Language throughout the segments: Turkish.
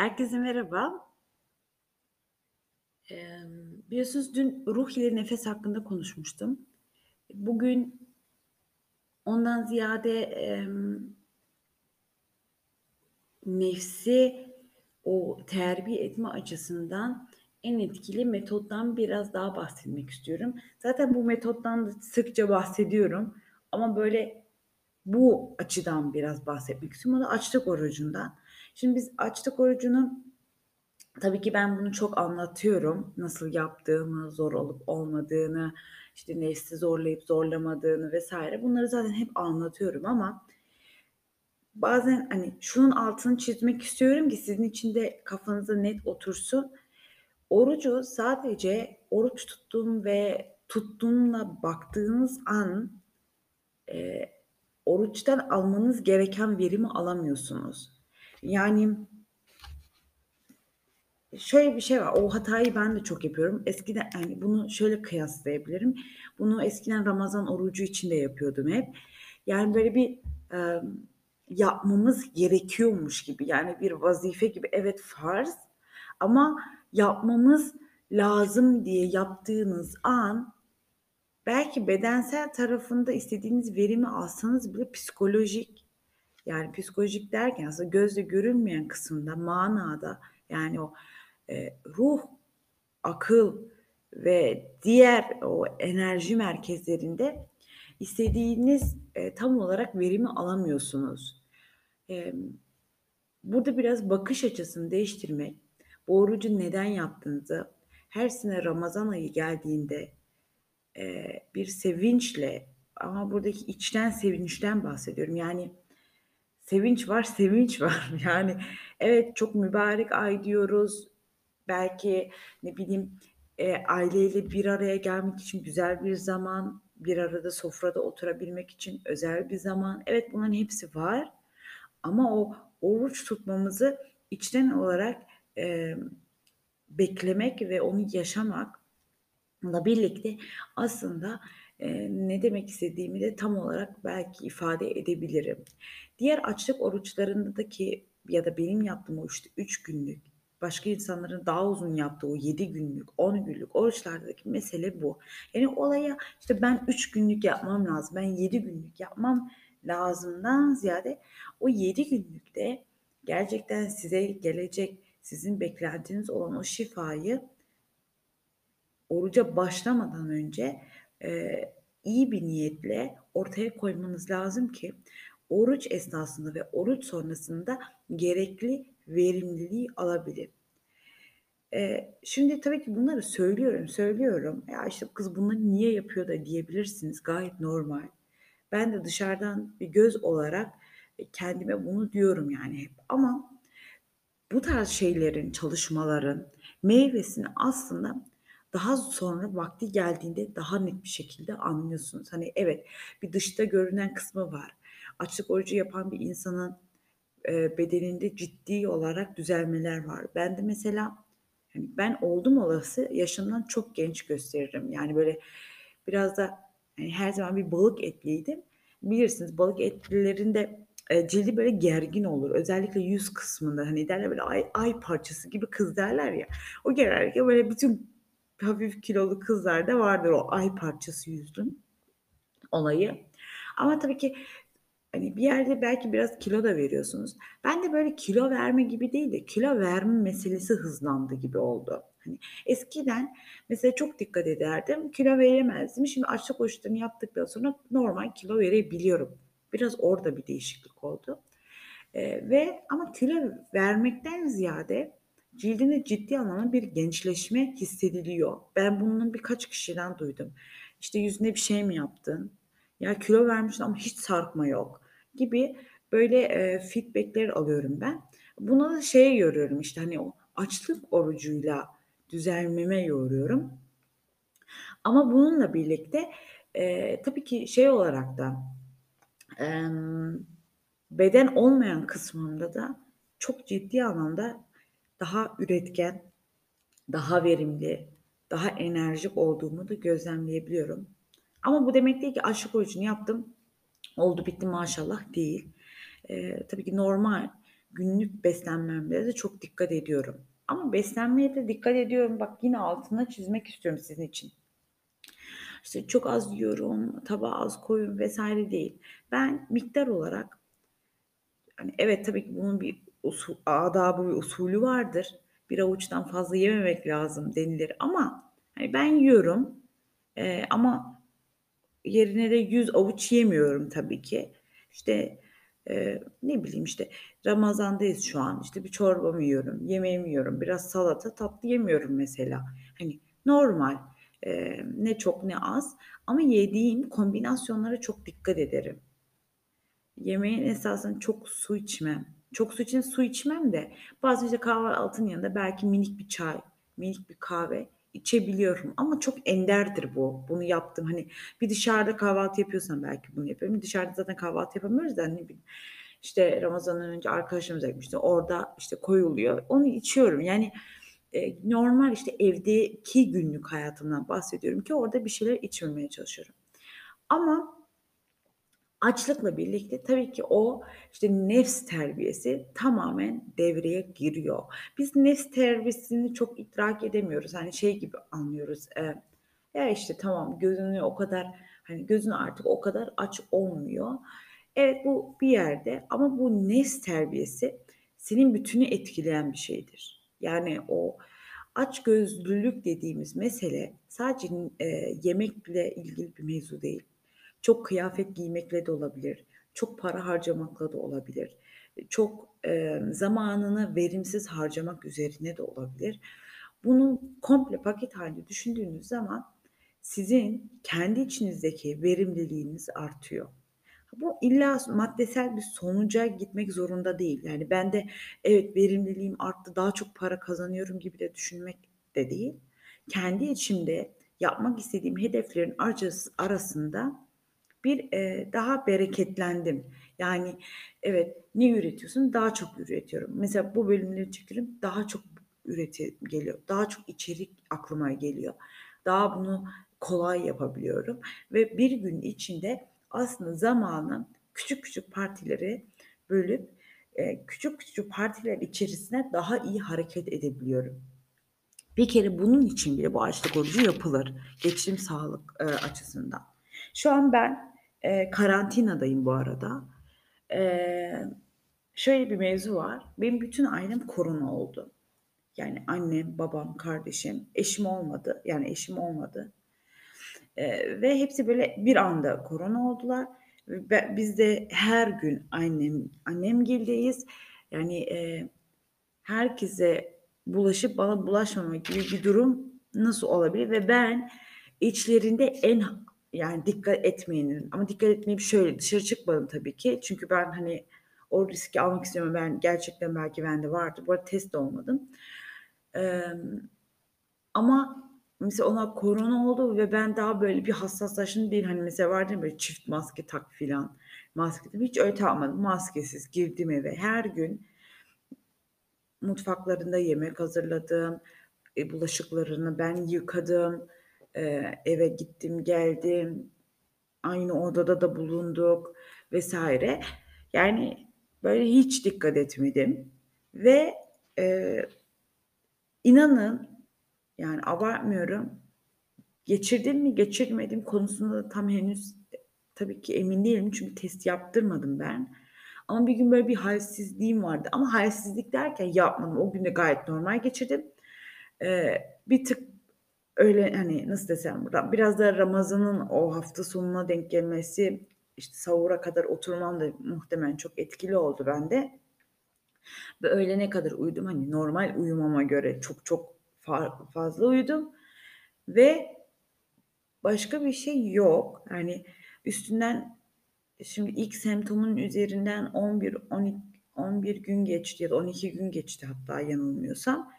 Herkese merhaba. Emm, biliyorsunuz dün ruh ile nefes hakkında konuşmuştum. Bugün ondan ziyade, nefsi o terbiye etme açısından en etkili metottan biraz daha bahsetmek istiyorum. Zaten bu metottan sıkça bahsediyorum ama böyle bu açıdan biraz bahsetmek istiyorum. O da açlık orucundan. Şimdi biz açlık orucunu tabii ki ben bunu çok anlatıyorum. Nasıl yaptığımı, zor olup olmadığını, işte nefsi zorlayıp zorlamadığını vs. bunları zaten hep anlatıyorum ama bazen, hani, şunun altını çizmek istiyorum ki sizin için de kafanızda net otursun. Orucu sadece oruç tuttuğum ve tuttuğumla baktığınız an, eee, oruçtan almanız gereken verimi alamıyorsunuz. Yani şöyle bir şey var, o hatayı ben de çok yapıyorum. Eskiden, hani, bunu şöyle kıyaslayabilirim. Bunu eskiden Ramazan orucu için de yapıyordum hep. Yani, böyle bir, emm, yapmamız gerekiyormuş gibi, yani bir vazife gibi. Evet, farz ama yapmamız lazım diye yaptığınız an belki bedensel tarafında istediğiniz verimi alsanız bile psikolojik, yani psikolojik derken aslında gözle görülmeyen kısımda, manada, yani o, eee, ruh, akıl ve diğer o enerji merkezlerinde istediğiniz, eee, tam olarak verimi alamıyorsunuz. Emm, burada biraz bakış açısını değiştirmek, bu orucu neden yaptığınızı, her sene Ramazan ayı geldiğinde, eee, bir sevinçle ama buradaki içten sevinçten bahsediyorum. Yani sevinç var, sevinç var. Yani evet, çok mübarek ay diyoruz. Belki, ne bileyim, eee, aileyle bir araya gelmek için güzel bir zaman, bir arada sofrada oturabilmek için özel bir zaman. Evet, bunların hepsi var ama o oruç tutmamızı içten olarak, emm, beklemek ve onu yaşamakla birlikte aslında, eee, ne demek istediğimi de tam olarak belki ifade edebilirim. Diğer açlık oruçlarında da ki ya da benim yaptığım o işte 3 günlük, başka insanların daha uzun yaptığı o 7 günlük, 10 günlük oruçlardaki mesele bu. Yani olaya, işte, ben 3 günlük yapmam lazım, ben 7 günlük yapmam lazımdan ziyade o 7 günlükte gerçekten size gelecek, sizin beklentiniz olan o şifayı oruca başlamadan önce, eee, iyi bir niyetle ortaya koymanız lazım ki oruç esnasında ve oruç sonrasında gerekli verimliliği alabilin. Eee, şimdi tabii ki bunları söylüyorum, söylüyorum. "Ya, işte, kız bunları niye yapıyor?" da diyebilirsiniz. Gayet normal. Ben de dışarıdan bir göz olarak, eee, kendime bunu diyorum yani hep ama bu tarz şeylerin, çalışmaların meyvesini aslında daha sonra vakti geldiğinde daha net bir şekilde anlıyorsunuz. Hani, evet, bir dışta görünen kısmı var. Açlık orucu yapan bir insanın, eee, bedeninde ciddi olarak düzelmeler var. Bende mesela, hani, ben oldum olası yaşımdan çok genç gösteririm. Yani, böyle, biraz da, hani, her zaman bir balık etliydim. Bilirsiniz balık etlilerin eee, cildi böyle gergin olur. Özellikle yüz kısmında, hani, derler böyle ay ay parçası gibi kız derler ya. O genellikle böyle bütün hafif kilolu kızlarda vardır o ay parçası yüzün olayı. Ama tabii ki, hani, bir yerde belki biraz kilo da veriyorsunuz. Bende böyle kilo verme gibi değil de kilo verme meselesi hızlandı gibi oldu. Hani, eskiden mesela çok dikkat ederdim, kilo veremezdim. Şimdi açlık oruçlarını yaptıktan sonra normal kilo verebiliyorum. Biraz orada bir değişiklik oldu. Eee, ve ama kilo vermekten ziyade cildinde ciddi anlamda bir gençleşme hissediliyor. Ben bunu birkaç kişiden duydum. İşte, "Yüzüne bir şey mi yaptın? Ya, kilo vermişsin ama hiç sarkma yok." gibi böyle, eee, feedback'ler alıyorum ben. Buna da şeye yoruyorum, işte, hani, o açlık orucuyla düzelmeme yoruyorum. Ama bununla birlikte, eee, tabii ki şey olarak da, emm, beden olmayan kısmımda da çok ciddi anlamda daha üretken, daha verimli, daha enerjik olduğumu da gözlemleyebiliyorum. Ama bu demek değil ki açlık orucunu yaptım, oldu bitti maşallah değil. Eee, tabii ki normal günlük beslenmemde de çok dikkat ediyorum. Ama beslenmeye de dikkat ediyorum. Bak yine altına çizmek istiyorum sizin için. İşte çok az yiyorum, tabağa az koyuyorum vesaire değil. Ben miktar olarak hani evet tabii ki bunun bir usul, adabı ve usulü vardır. Bir avuçtan fazla yememek lazım denilir ama hani ben yiyorum ee, ama yerine de 100 avuç yemiyorum tabii ki. İşte e, ne bileyim işte Ramazan'dayız şu an. İşte bir çorbamı yiyorum, yemeğimi yiyorum, biraz salata, tatlı yemiyorum mesela. Hani normal. E, ne çok ne az ama yediğim kombinasyonlara çok dikkat ederim. Yemeğin esasında çok su içmem. Çok su için su içmem de bazen işte kahvaltının yanında belki minik bir çay, minik bir kahve içebiliyorum ama çok enderdir bu. Bunu yaptım. Hani bir dışarıda kahvaltı yapıyorsam belki bunu yapıyorum. Dışarıda zaten kahvaltı yapamıyoruz da ne bileyim. İşte Ramazan'dan önce arkadaşımız gitmişti. Orada işte koyuluyor. Onu içiyorum. Yani e, normal işte evdeki günlük hayatımdan bahsediyorum ki orada bir şeyler içmemeye çalışıyorum. Ama açlıkla birlikte tabii ki o işte nefs terbiyesi tamamen devreye giriyor. Biz nefs terbiyesini çok idrak edemiyoruz. Hani şey gibi anlıyoruz. E, ya işte tamam gözünü o kadar hani gözün artık o kadar aç olmuyor. Evet bu bir yerde ama bu nefs terbiyesi senin bütünü etkileyen bir şeydir. Yani o aç gözlülük dediğimiz mesele sadece e, yemekle ilgili bir mevzu değil. Çok kıyafet giymekle de olabilir. Çok para harcamakla da olabilir. Çok e, zamanını verimsiz harcamak üzerine de olabilir. Bunu komple paket halinde düşündüğünüz zaman sizin kendi içinizdeki verimliliğiniz artıyor. Bu illa maddesel bir sonuca gitmek zorunda değil. Yani ben de evet verimliliğim arttı, daha çok para kazanıyorum gibi de düşünmek de değil. Kendi içimde yapmak istediğim hedeflerin arasında bir e, daha bereketlendim. Yani evet ne üretiyorsun? Daha çok üretiyorum. Mesela bu bölümleri çekiyorum. Daha çok üreti geliyor. Daha çok içerik aklıma geliyor. Daha bunu kolay yapabiliyorum. Ve bir gün içinde aslında zamanı küçük küçük partileri bölüp e, küçük küçük partiler içerisine daha iyi hareket edebiliyorum. Bir kere bunun için bile bu açlık orucu yapılır. Geçim sağlık e, açısından. Şu an ben e, karantinadayım bu arada. E, şöyle bir mevzu var. Benim bütün ailem korona oldu. Yani annem, babam, kardeşim, eşim olmadı. Yani eşim olmadı. E, ve hepsi böyle bir anda korona oldular. Ve biz de her gün annem annem gildeyiz. Yani e, herkese bulaşıp bana bulaşmama gibi bir durum nasıl olabilir? Ve ben içlerinde en yani dikkat etmeyenin ama dikkat etmeyip şöyle dışarı çıkmadım tabii ki. Çünkü ben hani o riski almak istiyorum. Ben gerçekten belki bende vardı. Bu arada test olmadım. Ee, ama mesela ona korona oldu ve ben daha böyle bir hassaslaşım değil. Hani mesela vardı ya böyle çift maske tak filan. Maske hiç öyle takmadım. Maskesiz girdim eve. Her gün mutfaklarında yemek hazırladım. E, bulaşıklarını ben yıkadım e, eve gittim geldim aynı odada da bulunduk vesaire. Yani böyle hiç dikkat etmedim ve e, inanın yani abartmıyorum geçirdim mi geçirmedim konusunda da tam henüz tabii ki emin değilim çünkü test yaptırmadım ben. Ama bir gün böyle bir halsizliğim vardı. Ama halsizlik derken yapmadım. O gün de gayet normal geçirdim. Ee, bir tık öyle hani nasıl desem burada biraz da Ramazan'ın o hafta sonuna denk gelmesi işte sahura kadar oturmam da muhtemelen çok etkili oldu bende. Ve öyle ne kadar uyudum hani normal uyumama göre çok çok fazla uyudum ve başka bir şey yok. Yani üstünden şimdi ilk semptomun üzerinden 11 12 11 gün geçti ya da 12 gün geçti hatta yanılmıyorsam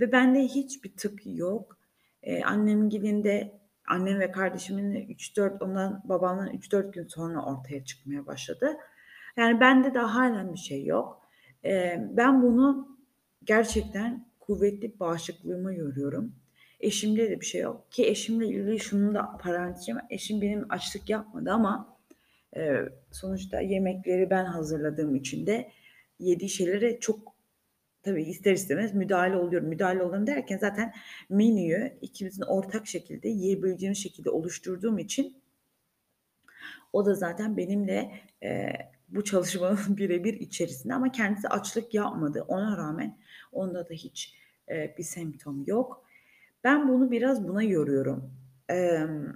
ve bende hiçbir tık yok. Ee, annemin gidinde annem ve kardeşimin 3-4 ondan babamdan 3-4 gün sonra ortaya çıkmaya başladı. Yani bende daha halen bir şey yok. Ee, ben bunu gerçekten kuvvetli bağışıklığıma yoruyorum. Eşimde de bir şey yok. Ki eşimle ilgili şunu da parantezim. Eşim benim açlık yapmadı ama e, sonuçta yemekleri ben hazırladığım için de yediği şeylere çok tabii ister istemez müdahale oluyorum. Müdahale oluyorum derken zaten menüyü ikimizin ortak şekilde yiyebileceğimiz şekilde oluşturduğum için o da zaten benimle, eee, bu çalışmanın bire bir içerisinde ama kendisi açlık yapmadı. Ona rağmen onda da hiç, eee, bir semptom yok. Ben bunu biraz buna yoruyorum. Emm,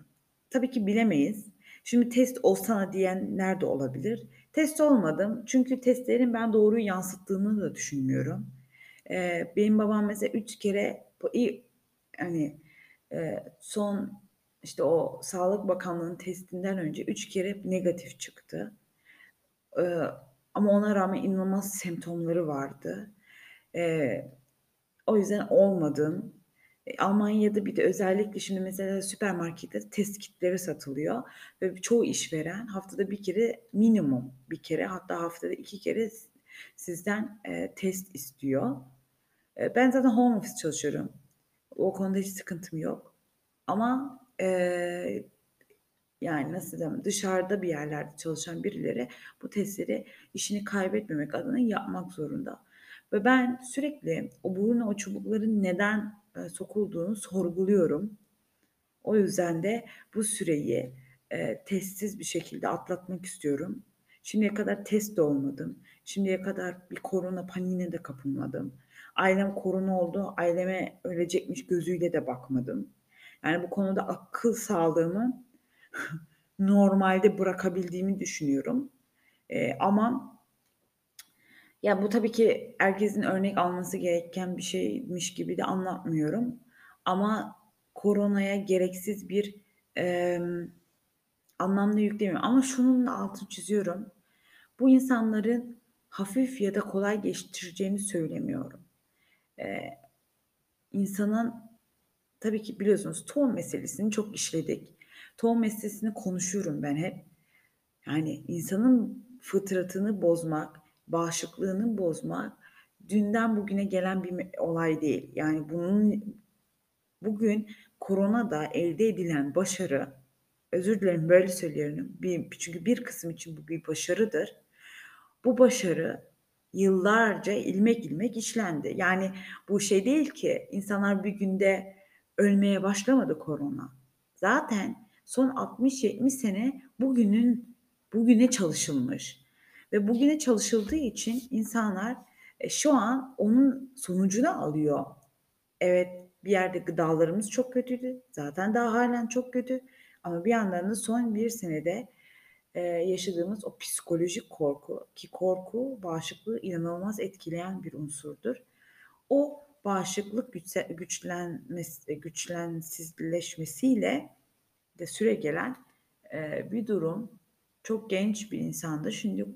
tabii ki bilemeyiz. Şimdi test olsana diyenler de olabilir. Test olmadım çünkü testlerin ben doğruyu yansıttığını da düşünmüyorum. Eee, benim babam mesela 3 kere hani, eee, son, işte, o Sağlık Bakanlığı'nın testinden önce 3 kere negatif çıktı. Eee, ama ona rağmen inanılmaz semptomları vardı. Eee, o yüzden olmadım. Eee, Almanya'da bir de özellikle şimdi mesela süpermarkette test kitleri satılıyor ve çoğu işveren haftada 1 kere minimum 1 kere hatta haftada 2 kere sizden, eee, test istiyor. Eee, ben zaten home office çalışıyorum. O konuda hiç sıkıntım yok ama, eee, yani, nasıl desem, dışarıda bir yerlerde çalışan birileri bu testleri işini kaybetmemek adına yapmak zorunda ve ben sürekli o buruna o çubukların neden, eee, sokulduğunu sorguluyorum. O yüzden de bu süreyi, eee, testsiz bir şekilde atlatmak istiyorum. Şimdiye kadar test de olmadım. Şimdiye kadar bir korona paniğine de kapılmadım. Ailem korona oldu, aileme ölecekmiş gözüyle de bakmadım. Yani, bu konuda akıl sağlığımı normalde bırakabildiğimi düşünüyorum. Eee, ama ya, bu tabii ki herkesin örnek alması gereken bir şeymiş gibi de anlatmıyorum ama koronaya gereksiz bir, emm, anlam da yüklemiyorum ama şunun da altını çiziyorum. Bu insanların hafif ya da kolay geçireceğini söylemiyorum. Eee, insanın tabii ki biliyorsunuz tohum meselesini çok işledik. Tohum meselesini konuşuyorum ben hep. Yani, insanın fıtratını bozmak, bağışıklığını bozmak dünden bugüne gelen bir olay değil. Yani, bunun bugün koronada elde edilen başarı, özür dilerim böyle söylüyorum, bir çünkü bir kısım için bu bir başarıdır. Bu başarı yıllarca ilmek ilmek işlendi. Yani, bu şey değil ki insanlar bir günde ölmeye başlamadı korona. Zaten son 60-70 sene bugünün bugüne çalışılmış ve bugüne çalışıldığı için insanlar, eee, şu an onun sonucunu alıyor. Evet, bir yerde gıdalarımız çok kötüydü. Zaten daha hâlen çok kötü ama bir yandan da son 1 senede, eee, yaşadığımız o psikolojik korku ki korku bağışıklığı inanılmaz etkileyen bir unsurdur. O bağışıklık güçse güçlenmesi güçlensizleşmesiyle de süregelen, eee, bir durum. Çok genç bir insan da şimdi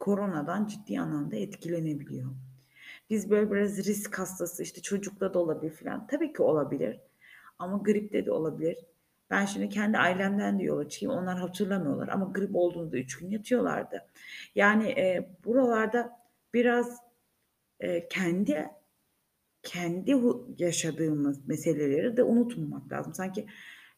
koronadan ciddi anlamda etkilenebiliyor. Biz böyle biraz risk hastası, işte, çocukta da olabilir filan. Tabii ki olabilir ama gripte de olabilir. Ben şimdi kendi ailemden de yola çıkayım. Onlar hatırlamıyorlar ama grip olduğunda 3 gün yatıyorlardı. Yani, eee, buralarda biraz, eee, kendi kendi yaşadığımız meseleleri de unutmamak lazım. Sanki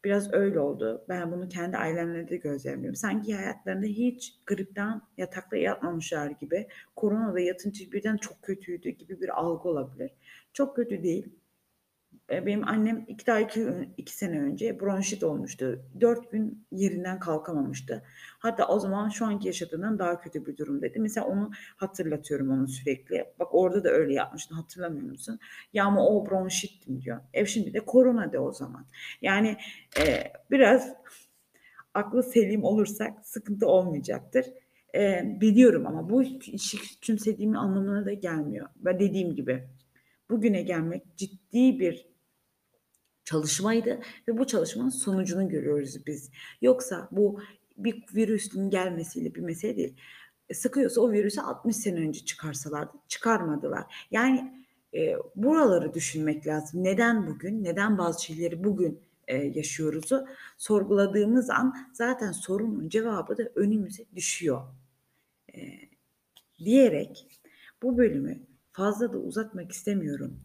biraz öyle oldu. Ben bunu kendi ailemde de gözlemliyorum. Sanki hayatlarında hiç gripten yatakta yatmamışlar gibi, koronada yatınca birden çok kötüydü gibi bir algı olabilir. Çok kötü değil. Eee, benim annem 2 daha 2 ü 2 sene önce bronşit olmuştu. 4 gün yerinden kalkamamıştı. Hatta o zaman şu anki yaşadığından daha kötü bir durumdaydı. Mesela onu hatırlatıyorum ona sürekli. "Bak orada da öyle yapmıştın, hatırlamıyor musun?" "Ya ama o bronşittim." diyor. E, şimdi de korona de o zaman. Yani, eee, biraz aklı selim olursak sıkıntı olmayacaktır. Eee, biliyorum ama bu işi küçümsediğim anlamına da gelmiyor. Ve dediğim gibi bugüne gelmek ciddi bir çalışmaydı ve bu çalışmanın sonucunu görüyoruz biz. Yoksa bu bir virüsün gelmesiyle bir mesele değil. E, sıkıyorsa o virüsü 60 sene önce çıkarsalardı, çıkarmadılar. Yani, eee, buraları düşünmek lazım. Neden bugün, neden bazı şeyleri bugün, eee, yaşıyoruzu sorguladığımız an zaten sorunun cevabı da önümüze düşüyor. Eee, diyerek bu bölümü fazla da uzatmak istemiyorum.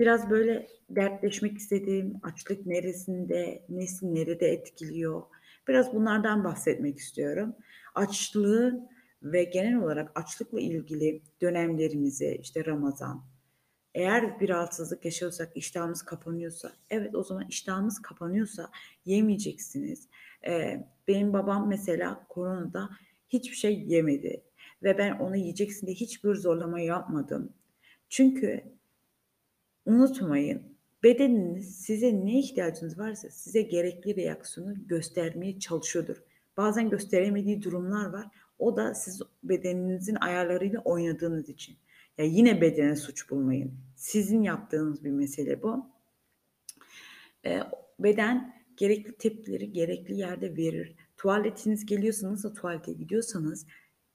Biraz böyle dertleşmek istedim. Açlık neresinde, nesi nerede etkiliyor? Biraz bunlardan bahsetmek istiyorum. Açlığın ve genel olarak açlıkla ilgili dönemlerimizi, işte Ramazan, eğer bir rahatsızlık yaşıyorsak, iştahımız kapanıyorsa, evet o zaman iştahımız kapanıyorsa yemeyeceksiniz. Eee, benim babam mesela koronada hiçbir şey yemedi ve ben ona yiyeceksin diye hiçbir zorlama yapmadım. Çünkü unutmayın, bedeniniz size ne ihtiyacınız varsa size gerekli reaksiyonu göstermeye çalışıyordur. Bazen gösteremediği durumlar var. O da siz bedeninizin ayarlarıyla oynadığınız için. Ya yine bedene suç bulmayın. Sizin yaptığınız bir mesele bu. Eee, beden gerekli tepkileri gerekli yerde verir. Tuvaletiniz geliyorsa, nasıl tuvalete gidiyorsanız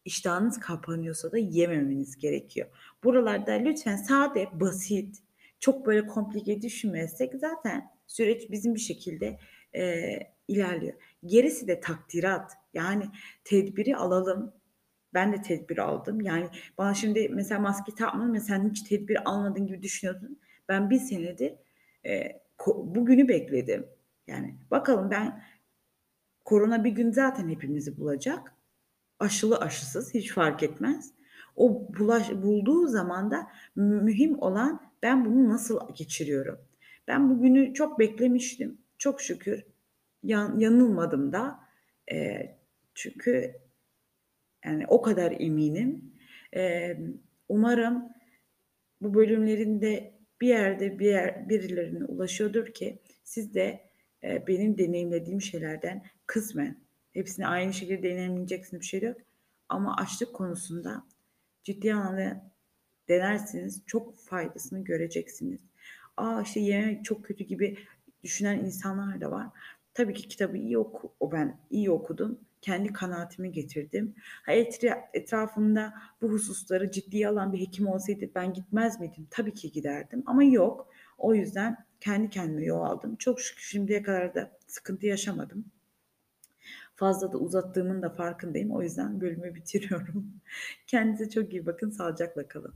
iştahınız kapanıyorsa da yememeniz gerekiyor. Buralarda lütfen sade, basit, çok böyle komplike düşünmezsek zaten süreç bizim bir şekilde, eee, ilerliyor. Gerisi de takdirat. Yani tedbiri alalım. Ben de tedbir aldım. Yani bana şimdi mesela maske takmadın ya sen hiç tedbir almadın gibi düşünüyordun. Ben bir senedir, ko bugünü bekledim. Yani bakalım ben korona bir gün zaten hepimizi bulacak. Aşılı aşısız hiç fark etmez. O bulaş bulduğu zaman da mühim olan ben bunu nasıl geçiriyorum? Ben bugünü çok beklemiştim. Çok şükür yan yanılmadım da. Eee, çünkü yani o kadar eminim. Emm, umarım bu bölümlerin de bir yerde bir yer birilerine ulaşıyordur ki siz de, eee, benim deneyimlediğim şeylerden kısmen, hepsini aynı şekilde deneyimleyeceksiniz bir şey yok ama açlık konusunda ciddi anlamda denerseniz çok faydasını göreceksiniz. "A, işte yememek çok kötü." gibi düşünen insanlar da var. Tabii ki kitabı iyi oku o ben iyi okudum. Kendi kanaatimi getirdim. Ha, etra etrafımda bu hususları ciddiye alan bir hekim olsaydı ben gitmez miydim? Tabii ki giderdim ama yok. O yüzden kendi kendime yol aldım. Çok şükür şimdiye kadar da sıkıntı yaşamadım. Fazla da uzattığımın da farkındayım. O yüzden bölümü bitiriyorum. Kendinize çok iyi bakın. Sağlıcakla kalın.